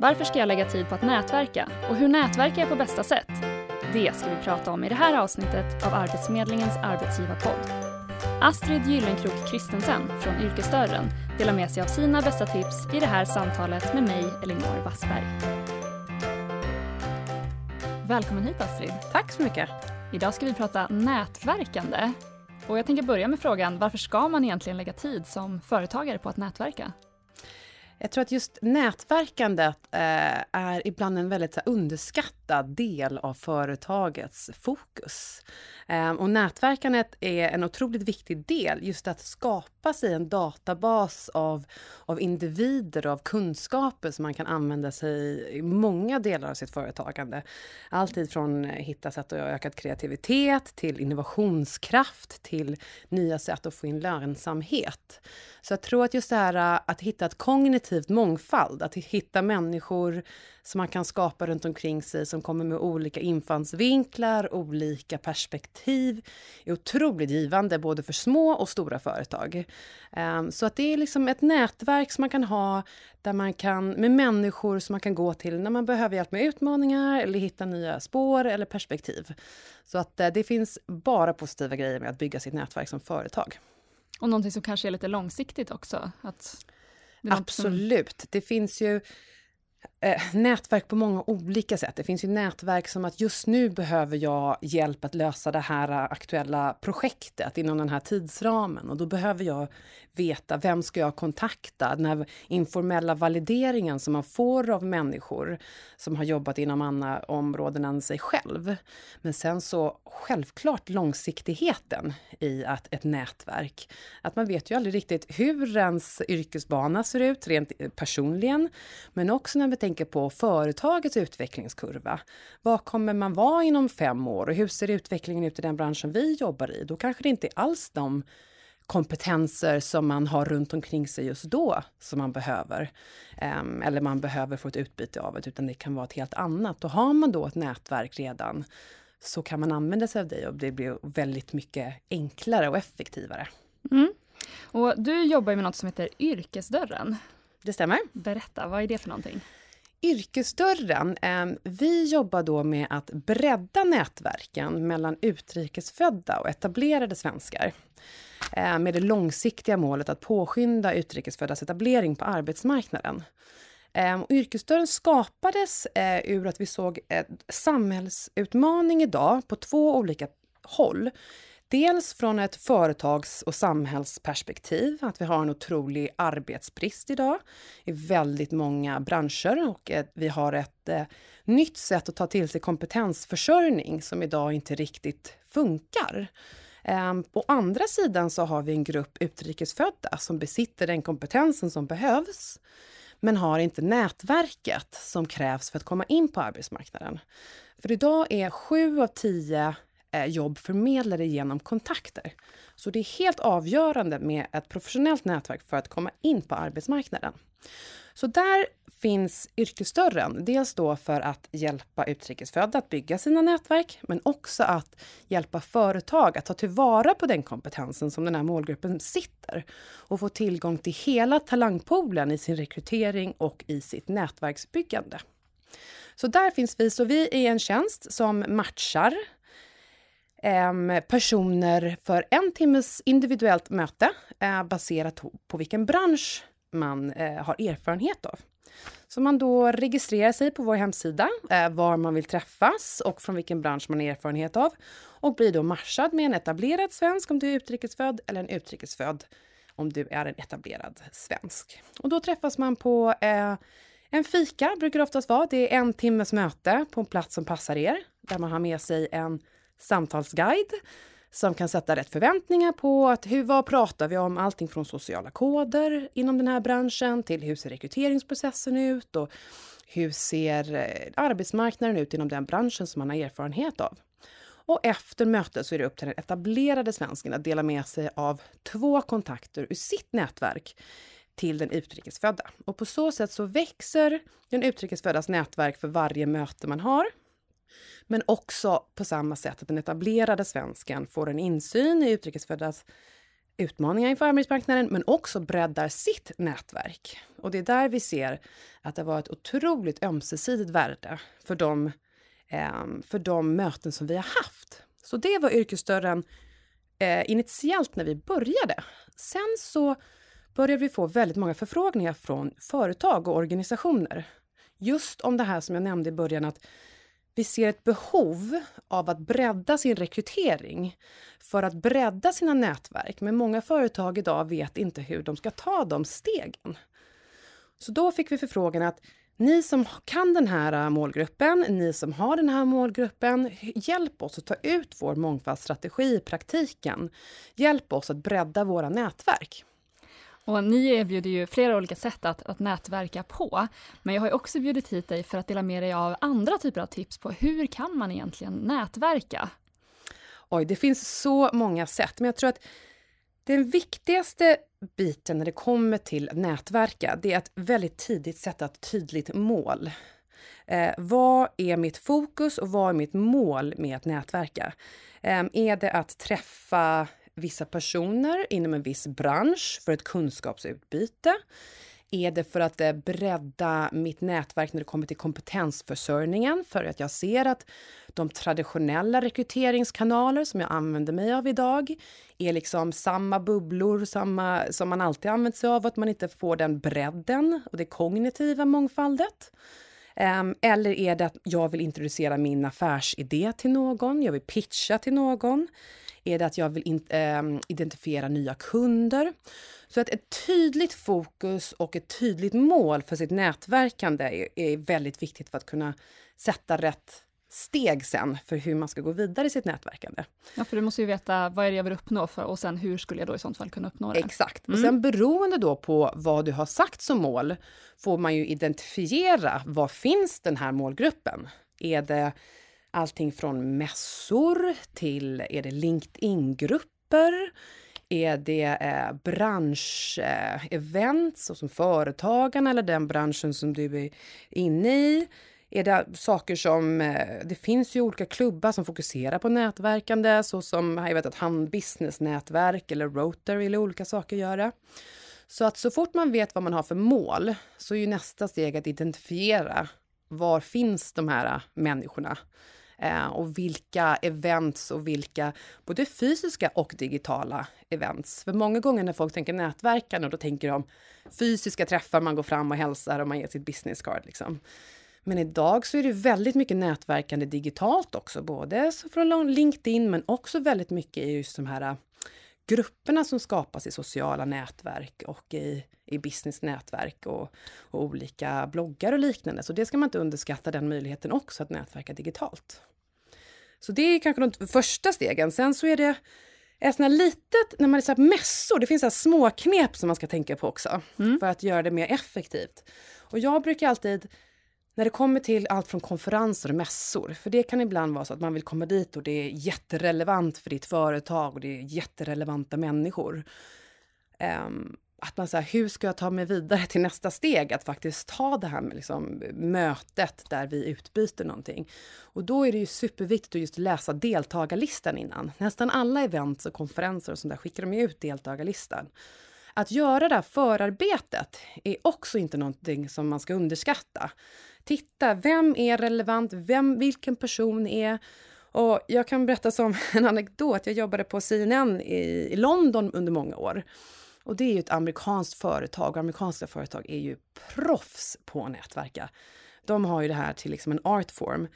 Varför ska jag lägga tid på att nätverka? Och hur nätverkar jag på bästa sätt? Det ska vi prata om i det här avsnittet av Arbetsförmedlingens arbetsgivarpodd. Astrid Gyllenkrok Kristensen från Yrkesdörren delar med sig av sina bästa tips i det här samtalet med mig, Elinor Wassberg. Välkommen hit Astrid. Tack så mycket. Idag ska vi prata nätverkande. Och jag tänker börja med frågan, varför ska man egentligen lägga tid som företagare på att nätverka? Jag tror att just nätverkandet eh, är ibland en väldigt så här, underskattad del av företagets fokus. Ehm, och nätverkandet är en otroligt viktig del, just att skapa sig en databas av, av individer och av kunskaper som man kan använda sig i många delar av sitt företagande. Alltid från hitta sätt att öka kreativitet till innovationskraft till nya sätt att få in lönsamhet. Så jag tror att just det här äh, att hitta ett kognitivt mångfald, att hitta människor som man kan skapa runt omkring sig som kommer med olika infallsvinklar, olika perspektiv, är otroligt givande både för små och stora företag. Ehm, så att det är liksom ett nätverk som man kan ha där man kan, med människor som man kan gå till när man behöver hjälp med utmaningar eller hitta nya spår eller perspektiv. Så att äh, det finns bara positiva grejer med att bygga sitt nätverk som företag. Och någonting som kanske är lite långsiktigt också? Att det Absolut. Som... Det finns ju eh, nätverk på många olika sätt. Det finns ju nätverk som att just nu behöver jag hjälp att lösa det här aktuella projektet inom den här tidsramen och då behöver jag veta vem ska jag kontakta? Den här informella valideringen som man får av människor som har jobbat inom andra områden än sig själv. Men sen så självklart långsiktigheten i att ett nätverk. Att man vet ju aldrig riktigt hur ens yrkesbana ser ut rent personligen, men också när vi tänker på företagets utvecklingskurva. Vad kommer man vara inom fem år och hur ser utvecklingen ut i den branschen vi jobbar i? Då kanske det inte alls de kompetenser som man har runt omkring sig just då som man behöver. Um, eller man behöver få ett utbyte av det, utan det kan vara ett helt annat. Och har man då ett nätverk redan så kan man använda sig av det och det blir väldigt mycket enklare och effektivare. Mm. Och du jobbar med något som heter Yrkesdörren. Det stämmer. Berätta, vad är det för någonting? Yrkesdörren, ehm, vi jobbar då med att bredda nätverken mellan utrikesfödda och etablerade svenskar. Ehm, med det långsiktiga målet att påskynda utrikesföddas etablering på arbetsmarknaden. Ehm, yrkesdörren skapades eh, ur att vi såg en samhällsutmaning idag på två olika håll. Dels från ett företags och samhällsperspektiv, att vi har en otrolig arbetsbrist idag i väldigt många branscher och vi har ett eh, nytt sätt att ta till sig kompetensförsörjning som idag inte riktigt funkar. Ehm, um, å andra sidan så har vi en grupp utrikesfödda som besitter den kompetensen som behövs men har inte nätverket som krävs för att komma in på arbetsmarknaden. För idag är sju av tio jobb förmedlade genom kontakter. Så det är helt avgörande med ett professionellt nätverk för att komma in på arbetsmarknaden. Så där finns yrkesdörren. Dels då för att hjälpa utrikesfödda att bygga sina nätverk, men också att hjälpa företag att ta tillvara på den kompetensen som den här målgruppen sitter och få tillgång till hela talangpoolen i sin rekrytering och i sitt nätverksbyggande. Så där finns vi. Så vi är en tjänst som matchar personer för en timmes individuellt möte eh, baserat på vilken bransch man eh, har erfarenhet av. Så man då registrerar sig på vår hemsida, eh, var man vill träffas och från vilken bransch man har erfarenhet av och blir då matchad med en etablerad svensk om du är utrikesfödd eller en utrikesfödd om du är en etablerad svensk. Och då träffas man på eh, en fika, brukar det oftast vara. Det är en timmes möte på en plats som passar er, där man har med sig en samtalsguide som kan sätta rätt förväntningar på att hur, vad pratar vi om? Allting från sociala koder inom den här branschen till hur ser rekryteringsprocessen ut och hur ser eh, arbetsmarknaden ut inom den branschen som man har erfarenhet av? Och efter mötet så är det upp till den etablerade svensken att dela med sig av två kontakter ur sitt nätverk till den utrikesfödda. Och på så sätt så växer den utrikesföddas nätverk för varje möte man har men också på samma sätt att den etablerade svensken får en insyn i utrikesföddas utmaningar inför arbetsmarknaden men också breddar sitt nätverk. Och det är där vi ser att det var ett otroligt ömsesidigt värde för de, eh, för de möten som vi har haft. Så det var yrkesdörren eh, initialt när vi började. Sen så började vi få väldigt många förfrågningar från företag och organisationer. Just om det här som jag nämnde i början att vi ser ett behov av att bredda sin rekrytering för att bredda sina nätverk. Men många företag idag vet inte hur de ska ta de stegen. Så då fick vi förfrågan att ni som kan den här äh, målgruppen, ni som har den här målgruppen, hjälp oss att ta ut vår mångfaldsstrategi i praktiken. Hjälp oss att bredda våra nätverk. Och ni erbjuder ju flera olika sätt att, att nätverka på. Men jag har också bjudit hit dig för att dela med dig av andra typer av tips på hur kan man egentligen nätverka? Oj, det finns så många sätt, men jag tror att den viktigaste biten när det kommer till nätverka, det är att väldigt tidigt sätta ett tydligt mål. Eh, vad är mitt fokus och vad är mitt mål med att nätverka? Eh, är det att träffa vissa personer inom en viss bransch för ett kunskapsutbyte? Är det för att eh, bredda mitt nätverk när det kommer till kompetensförsörjningen? För att jag ser att de traditionella rekryteringskanaler som jag använder mig av idag är liksom samma bubblor samma, som man alltid använt sig av, att man inte får den bredden och det kognitiva mångfaldet. Ehm, eller är det att jag vill introducera min affärsidé till någon, jag vill pitcha till någon? Är det att jag vill in, um, identifiera nya kunder? Så att ett tydligt fokus och ett tydligt mål för sitt nätverkande är, är väldigt viktigt för att kunna sätta rätt steg sen för hur man ska gå vidare i sitt nätverkande. Ja, för du måste ju veta vad är det jag vill uppnå för, och sen hur skulle jag då i sånt fall kunna uppnå det? Exakt. Mm. Och sen beroende då på vad du har sagt som mål får man ju identifiera var finns den här målgruppen? Är det allting från mässor till är det LinkedIn-grupper? Är det eh, branschevent, eh, som Företagarna eller den branschen som du är inne i? Är det saker som, eh, det finns ju olika klubbar som fokuserar på nätverkande, såsom jag vet att Hand Business nätverk eller Rotary eller olika saker göra. Så att så fort man vet vad man har för mål så är ju nästa steg att identifiera var finns de här människorna? Eh, och vilka events och vilka både fysiska och digitala events. För många gånger när folk tänker nätverkande, då tänker de fysiska träffar, man går fram och hälsar och man ger sitt business card. Liksom. Men idag så är det väldigt mycket nätverkande digitalt också, både från LinkedIn men också väldigt mycket i just de här grupperna som skapas i sociala nätverk och i, i businessnätverk och, och olika bloggar och liknande. Så det ska man inte underskatta den möjligheten också, att nätverka digitalt. Så det är kanske de första stegen. Sen så är det ett sånt litet, när man är så mässor, det finns så små knep som man ska tänka på också mm. för att göra det mer effektivt. Och jag brukar alltid när det kommer till allt från konferenser och mässor, för det kan ibland vara så att man vill komma dit och det är jätterelevant för ditt företag och det är jätterelevanta människor. Um, att man säger, hur ska jag ta mig vidare till nästa steg? Att faktiskt ta det här med liksom, mötet där vi utbyter någonting. Och då är det ju superviktigt att just läsa deltagarlistan innan. Nästan alla events och konferenser och sånt där skickar de ut deltagarlistan. Att göra det här förarbetet är också inte någonting som man ska underskatta. Titta, vem är relevant? Vem, vilken person är... Och jag kan berätta som en anekdot. Jag jobbade på CNN i, London under många år. Och det är ju ett amerikanskt företag och amerikanska företag är ju proffs på att nätverka. De har ju det här till liksom en artform.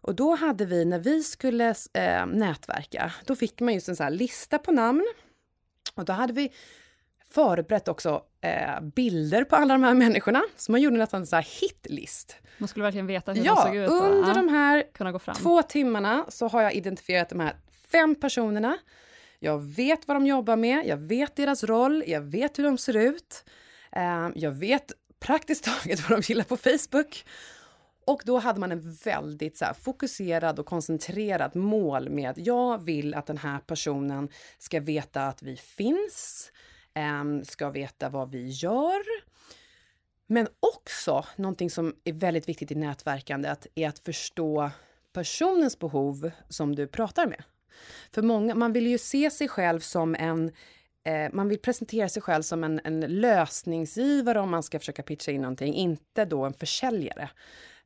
Och då hade vi, när vi skulle eh, nätverka, då fick man just en sån här lista på namn. Och då hade vi förberett också eh, bilder på alla de här människorna. Så man gjorde nästan en sån här hitlist. Man skulle verkligen veta hur ja, de såg ut. Ja, under ja, de här två timmarna så har jag identifierat de här fem personerna. Jag vet vad de jobbar med, jag vet deras roll, jag vet hur de ser ut. Eh, jag vet praktiskt taget vad de gillar på Facebook. Och då hade man en väldigt så här, fokuserad och koncentrerad mål med att jag vill att den här personen ska veta att vi finns, Ehm, ska veta vad vi gör. Men också någonting som är väldigt viktigt i nätverkandet är att förstå personens behov som du pratar med. För många, man vill ju se sig själv som en eh, man vill presentera sig själv som en, en lösningsgivare om man ska försöka pitcha in någonting, inte då en försäljare.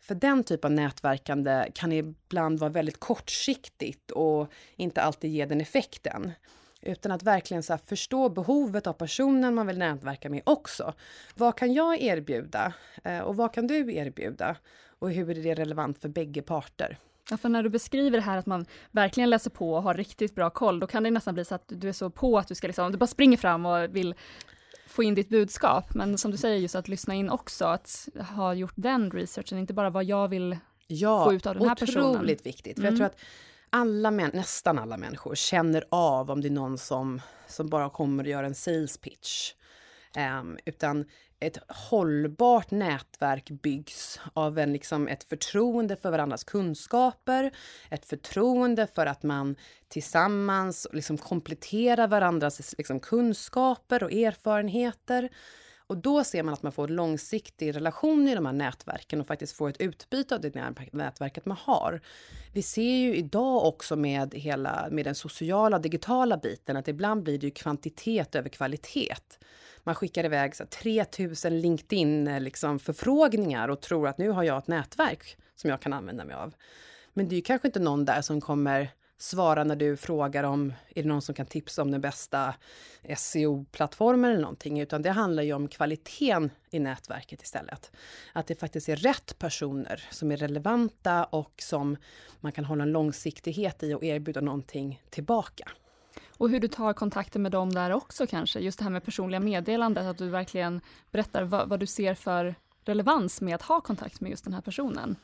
För den typen av nätverkande kan ibland vara väldigt kortsiktigt och inte alltid ge den effekten. Utan att verkligen så förstå behovet av personen man vill nätverka med också. Vad kan jag erbjuda? Eh, och vad kan du erbjuda? Och hur är det relevant för bägge parter? Ja, för när du beskriver det här att man verkligen läser på och har riktigt bra koll, då kan det nästan bli så att du är så på att du ska liksom, du bara springer fram och vill få in ditt budskap. Men som du säger, just att lyssna in också, att ha gjort den researchen, inte bara vad jag vill ja, få ut av den här personen. Ja, otroligt viktigt. För mm. jag tror att alla män, nästan alla människor känner av om det är någon som, som bara kommer och gör en sales pitch. Um, utan ett hållbart nätverk byggs av en, liksom, ett förtroende för varandras kunskaper, ett förtroende för att man tillsammans liksom, kompletterar varandras liksom, kunskaper och erfarenheter. Och då ser man att man får en långsiktig relation i de här nätverken och faktiskt får ett utbyte av det nätverket man har. Vi ser ju idag också med hela med den sociala digitala biten att ibland blir det ju kvantitet över kvalitet. Man skickar iväg så 3000 LinkedIn eh, liksom, förfrågningar och tror att nu har jag ett nätverk som jag kan använda mig av. Men det är ju kanske inte någon där som kommer svara när du frågar om är det någon som kan tipsa om den bästa SEO-plattformen eller någonting, utan det handlar ju om kvaliteten i nätverket istället. Att det faktiskt är rätt personer som är relevanta och som man kan hålla en långsiktighet i och erbjuda någonting tillbaka. Och hur du tar kontakten med dem där också kanske, just det här med personliga meddelandet, att du verkligen berättar vad, vad du ser för relevans med att ha kontakt med just den här personen.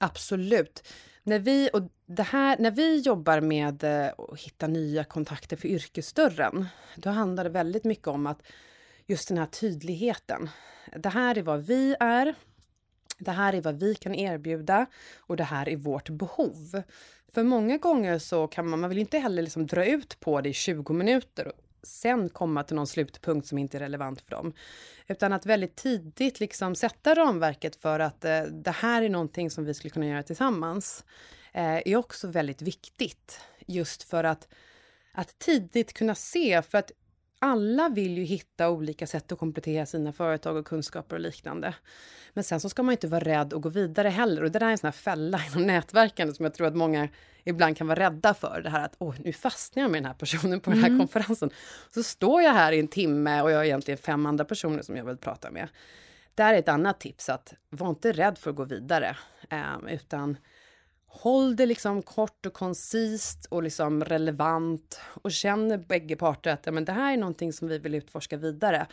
Absolut. När vi, och det här, när vi jobbar med eh, att hitta nya kontakter för yrkesdörren, då handlar det väldigt mycket om att just den här tydligheten. Det här är vad vi är. Det här är vad vi kan erbjuda och det här är vårt behov. För många gånger så kan man, man vill inte heller liksom dra ut på det i 20 minuter och sen komma till någon slutpunkt som inte är relevant för dem. Utan att väldigt tidigt liksom sätta ramverket för att eh, det här är någonting som vi skulle kunna göra tillsammans. Eh, är också väldigt viktigt. Just för att, att tidigt kunna se, för att alla vill ju hitta olika sätt att komplettera sina företag och kunskaper och liknande. Men sen så ska man inte vara rädd att gå vidare heller. Och det där är en sån här fälla inom nätverkande som jag tror att många ibland kan vara rädda för. Det här att åh, nu fastnar jag med den här personen på den här mm. konferensen. Så står jag här i en timme och jag har egentligen fem andra personer som jag vill prata med. Där är ett annat tips att var inte rädd för att gå vidare, eh, utan Håll det liksom kort och koncist och liksom relevant och känner bägge parter att ja, men det här är någonting som vi vill utforska vidare.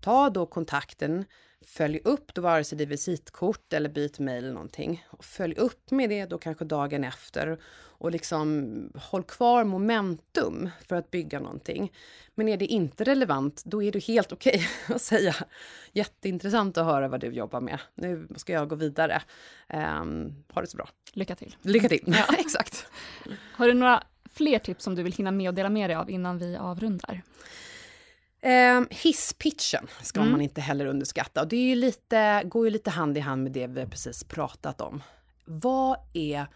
Ta då kontakten, följ upp då vare sig det är visitkort eller byt mejl eller någonting. Och följ upp med det då kanske dagen efter och liksom håll kvar momentum för att bygga någonting. Men är det inte relevant, då är det helt okej okay att säga jätteintressant att höra vad du jobbar med. Nu ska jag gå vidare. Um, ha det så bra. Lycka till. Lycka till, ja exakt. Har du några fler tips som du vill hinna med och dela med dig av innan vi avrundar? Eh, hisspitchen ska mm. man inte heller underskatta. Och det ju lite, går ju lite hand i hand med det vi precis pratat om. Vad är,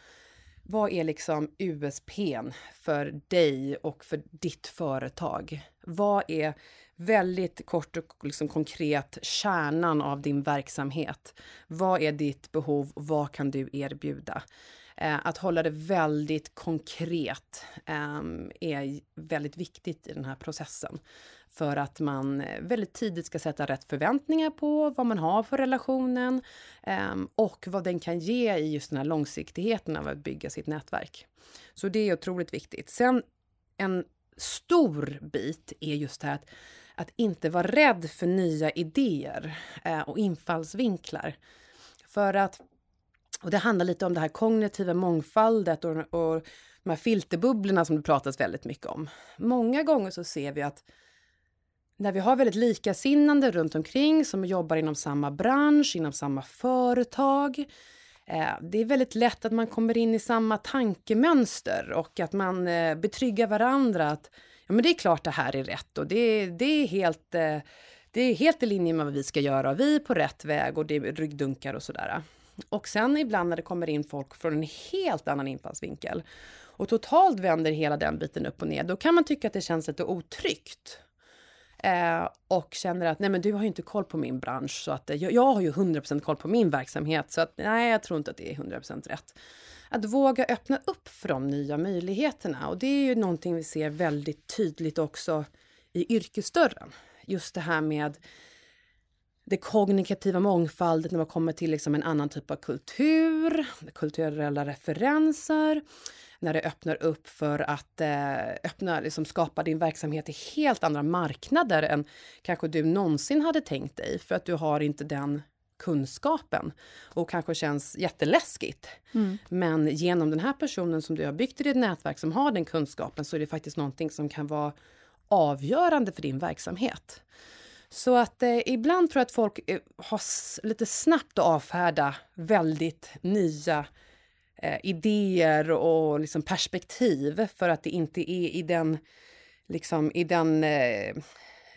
vad är liksom USPn för dig och för ditt företag? Vad är väldigt kort och liksom konkret kärnan av din verksamhet? Vad är ditt behov? Vad kan du erbjuda? Eh, att hålla det väldigt konkret eh, är väldigt viktigt i den här processen för att man eh, väldigt tidigt ska sätta rätt förväntningar på vad man har för relationen ehm, och vad den kan ge i just den här långsiktigheten av att bygga sitt nätverk. Så det är otroligt viktigt. Sen en stor bit är just det här att, att inte vara rädd för nya idéer eh, och infallsvinklar. För att, och det handlar lite om det här kognitiva mångfaldet och, och de här filterbubblorna som det pratas väldigt mycket om. Många gånger så ser vi att när vi har väldigt likasinnande runt omkring som jobbar inom samma bransch, inom samma företag. Eh, det är väldigt lätt att man kommer in i samma tankemönster och att man eh, betryggar varandra att ja, men det är klart det här är rätt och det, det är helt eh, det är helt i linje med vad vi ska göra och vi är på rätt väg och det är ryggdunkar och sådär. Och sen ibland när det kommer in folk från en helt annan infallsvinkel och totalt vänder hela den biten upp och ner, då kan man tycka att det känns lite otryggt. Eh, och känner att nej men du har ju inte koll på min bransch så att eh, jag, jag har ju 100% koll på min verksamhet så att nej jag tror inte att det är 100% rätt. Att våga öppna upp för de nya möjligheterna och det är ju någonting vi ser väldigt tydligt också i yrkesdörren. Just det här med det kognitiva mångfaldet när man kommer till liksom en annan typ av kultur, kulturella referenser, när det öppnar upp för att eh, öppna, liksom skapa din verksamhet i helt andra marknader än kanske du någonsin hade tänkt dig för att du har inte den kunskapen och kanske känns jätteläskigt. Mm. Men genom den här personen som du har byggt i ditt nätverk som har den kunskapen så är det faktiskt någonting som kan vara avgörande för din verksamhet. Så att eh, ibland tror jag att folk eh, har lite snabbt att avfärda väldigt nya eh, idéer och liksom perspektiv för att det inte är i den, liksom, i den eh,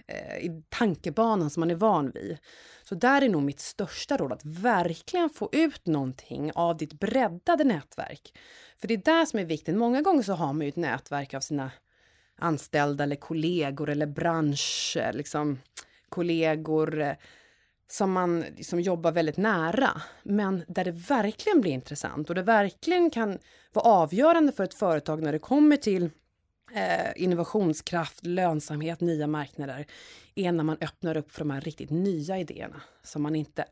eh, i tankebanan som man är van vid. Så där är nog mitt största råd att verkligen få ut någonting av ditt breddade nätverk. För det är där som är viktigt. Många gånger så har man ju ett nätverk av sina anställda eller kollegor eller bransch, eh, liksom kollegor eh, som man liksom jobbar väldigt nära, men där det verkligen blir intressant och det verkligen kan vara avgörande för ett företag när det kommer till eh, innovationskraft, lönsamhet, nya marknader, är när man öppnar upp för de här riktigt nya idéerna som man inte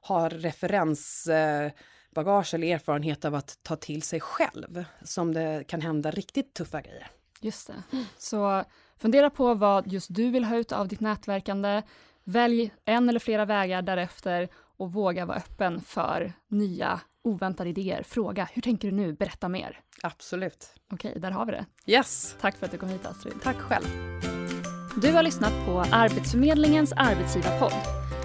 har referensbagage eh, eller erfarenhet av att ta till sig själv, som det kan hända riktigt tuffa grejer. Just det. Så fundera på vad just du vill ha ut av ditt nätverkande. Välj en eller flera vägar därefter och våga vara öppen för nya oväntade idéer. Fråga, hur tänker du nu? Berätta mer. Absolut. Okej, där har vi det. Yes. Tack för att du kom hit Astrid. Tack själv. Du har lyssnat på Arbetsförmedlingens arbetsgivarpodd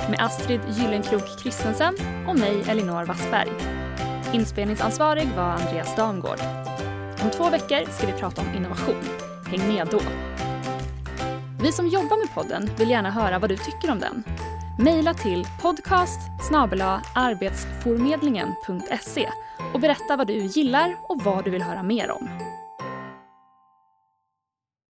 med Astrid Gyllenkrok Kristensen och mig Elinor Wassberg. Inspelningsansvarig var Andreas Damgård. Om två veckor ska vi prata om innovation. Häng med då! Vi som jobbar med podden vill gärna höra vad du tycker om den. Maila till podcast arbetsformedlingen.se och berätta vad du gillar och vad du vill höra mer om.